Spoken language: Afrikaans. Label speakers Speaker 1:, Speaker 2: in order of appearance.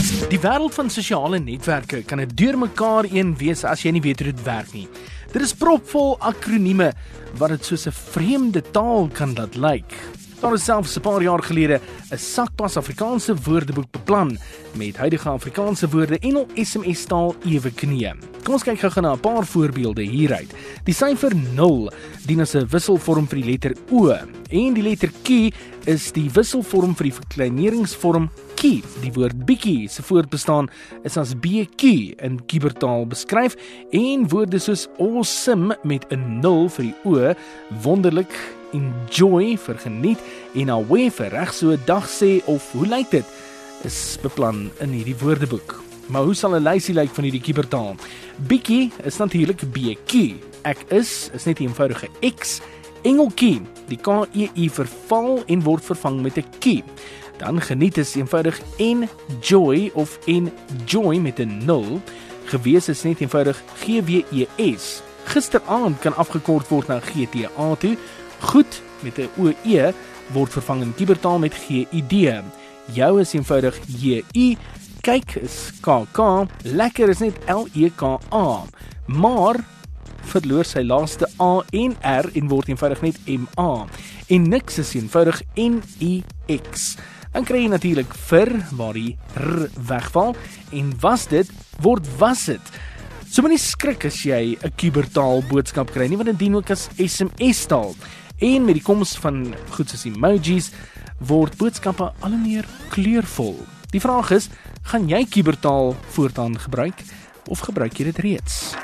Speaker 1: Die wêreld van sosiale netwerke kan 'n deurmekaar een wees as jy nie weet hoe dit werk nie. Dit is propvol akronieme wat dit soos 'n vreemde taal kan laat lyk. Daar is selfs 'n paar jaar gelede 'n sakpas Afrikaanse woordeboek beplan met huidige Afrikaanse woorde en al SMS taal ewe knie. Kom ons kyk gou-gou na 'n paar voorbeelde hieruit. Die syfer 0 dien as 'n wisselvorm vir die letter O en die letter Q is die wisselvorm vir die verkleiningsvorm Q. Die woord bietjie se voortbestaan is as BQ in kibertaal beskryf en woorde soos awesome met 'n 0 vir die O, wonderlik enjoy vir geniet en away vir reg so 'n dag sê of hoe lyk dit is beplan in hierdie woordeboek. Maar hoe sal 'n lysie lyk van hierdie kibertaal? Bietjie is natuurlik BQ. Ek is is net 'n eenvoudige X. Engeltjie, die KEU verval en word vervang met 'n Q. Dan geniet is eenvoudig enjoy of enjoy met 'n 0. Gewees is net eenvoudig GWES. Gisteraand kan afgekort word na GTA toe. Goed met 'n OE word vervang in kibertaal met GID. Jou is eenvoudig JU. Kyk is KK. Lekker is net LEKA. Maar verloor sy laaste A en R en word eenvoudig net MA. En niks is eenvoudig NIX. Dan kry jy natuurlik vir waar die r wegval en was dit word was dit. So moenie skrik as jy 'n kubertaal boodskap kry nie want dit dien ook as SMS taal. En met die koms van goed soos emojis word boodskappe al meer kleurvol. Die vraag is, gaan jy kubertaal voortaan gebruik of gebruik jy dit reeds?